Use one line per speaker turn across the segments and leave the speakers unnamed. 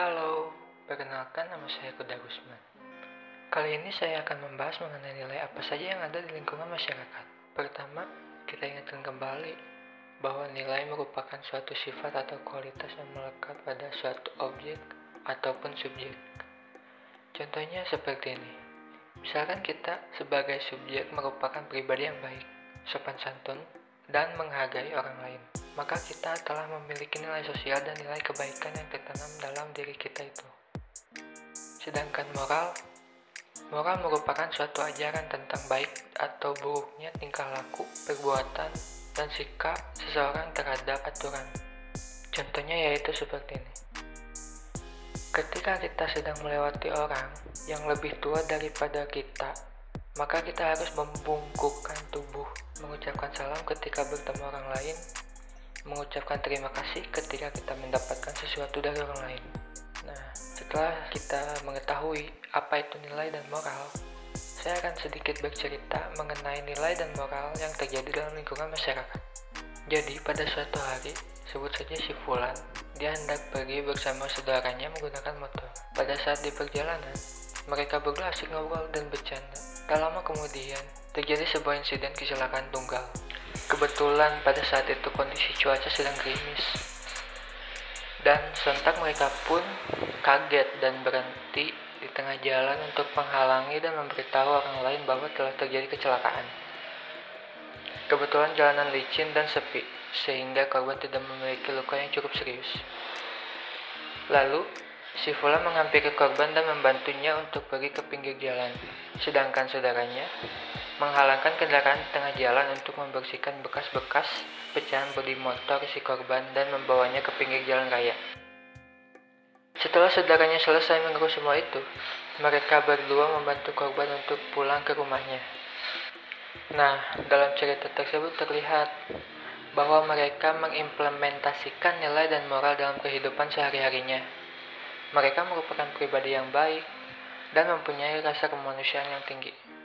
Halo, perkenalkan nama saya Kuda Gusman. Kali ini saya akan membahas mengenai nilai apa saja yang ada di lingkungan masyarakat. Pertama, kita ingatkan kembali bahwa nilai merupakan suatu sifat atau kualitas yang melekat pada suatu objek ataupun subjek. Contohnya seperti ini. Misalkan kita sebagai subjek merupakan pribadi yang baik, sopan santun, dan menghargai orang lain maka kita telah memiliki nilai sosial dan nilai kebaikan yang tertanam dalam diri kita itu. Sedangkan moral, moral merupakan suatu ajaran tentang baik atau buruknya tingkah laku, perbuatan, dan sikap seseorang terhadap aturan. Contohnya yaitu seperti ini. Ketika kita sedang melewati orang yang lebih tua daripada kita, maka kita harus membungkukkan tubuh, mengucapkan salam ketika bertemu orang lain, mengucapkan terima kasih ketika kita mendapatkan sesuatu dari orang lain. Nah, setelah kita mengetahui apa itu nilai dan moral, saya akan sedikit bercerita mengenai nilai dan moral yang terjadi dalam lingkungan masyarakat. Jadi, pada suatu hari, sebut saja si Fulan, dia hendak pergi bersama saudaranya menggunakan motor. Pada saat di perjalanan, mereka berdua asik ngobrol dan bercanda. Tak lama kemudian, terjadi sebuah insiden kecelakaan tunggal. Kebetulan pada saat itu kondisi cuaca sedang gerimis. Dan sontak mereka pun kaget dan berhenti di tengah jalan untuk menghalangi dan memberitahu orang lain bahwa telah terjadi kecelakaan. Kebetulan jalanan licin dan sepi, sehingga korban tidak memiliki luka yang cukup serius. Lalu, si Fula menghampiri korban dan membantunya untuk pergi ke pinggir jalan. Sedangkan saudaranya menghalangkan kendaraan tengah jalan untuk membersihkan bekas-bekas pecahan bodi motor si korban dan membawanya ke pinggir jalan raya. Setelah saudaranya selesai mengurus semua itu, mereka berdua membantu korban untuk pulang ke rumahnya. Nah, dalam cerita tersebut terlihat bahwa mereka mengimplementasikan nilai dan moral dalam kehidupan sehari-harinya. Mereka merupakan pribadi yang baik dan mempunyai rasa kemanusiaan yang tinggi.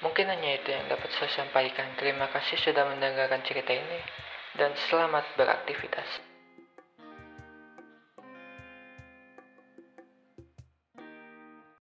Mungkin hanya itu yang dapat saya sampaikan. Terima kasih sudah mendengarkan cerita ini dan selamat beraktivitas.